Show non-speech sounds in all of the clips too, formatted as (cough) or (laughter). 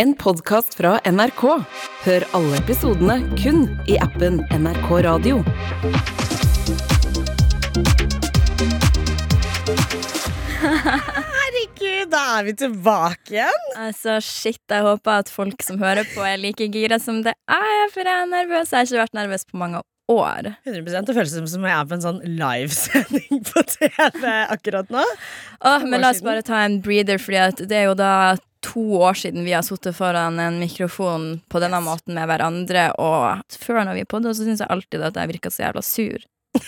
En podkast fra NRK. Hør alle episodene kun i appen NRK Radio. Herregud, da er vi tilbake igjen. Altså, shit, jeg håper at folk som hører på, er like gira som det er, for jeg er nervøs. Jeg har ikke vært nervøs på mange år. 100 Det føles som jeg er på en sånn livesending på (laughs) TV akkurat nå. Åh, men la oss siden. bare ta en breather, Fordi det er jo da to år siden vi har sittet foran en mikrofon på denne måten med hverandre, og før når vi podda, så syns jeg alltid at jeg virka så jævla sur. (laughs)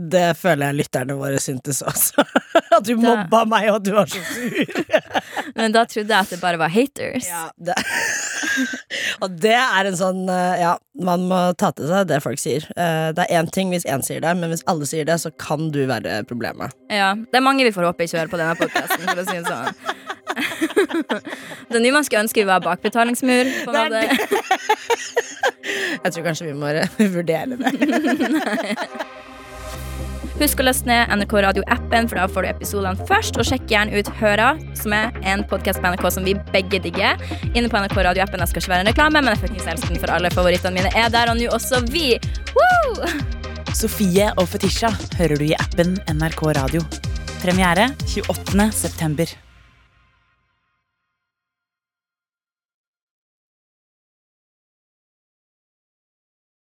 Det føler jeg lytterne våre syntes også. (laughs) At du mobba meg, og du var så sur. (laughs) Men da trodde jeg at det bare var haters. Ja, det. og det er en sånn eh, Ja, man må ta til seg det folk sier. Eh, Det er én ting hvis én sier det, men hvis alle sier det, så kan du være problemet. Ja, Det er mange vi får håpe ikke hører på denne podkasten, for å si det sånn. Det nye man skulle ønske var bakbetalingsmur. På en måte. (laughs) Jeg tror kanskje vi må (laughs) vurdere det. (laughs) Husk å laste ned NRK Radio-appen, for da får du episodene først. Og sjekk gjerne ut Høra, som er en podkast på NRK som vi begge digger. Inne på NRK Radio-appen. Jeg skal ikke være en reklame, men jeg fuckings elsker den, for alle favorittene mine er der, og nå også vi. Woo! Sofie og Fetisha hører du i appen NRK Radio. Premiere 28. september.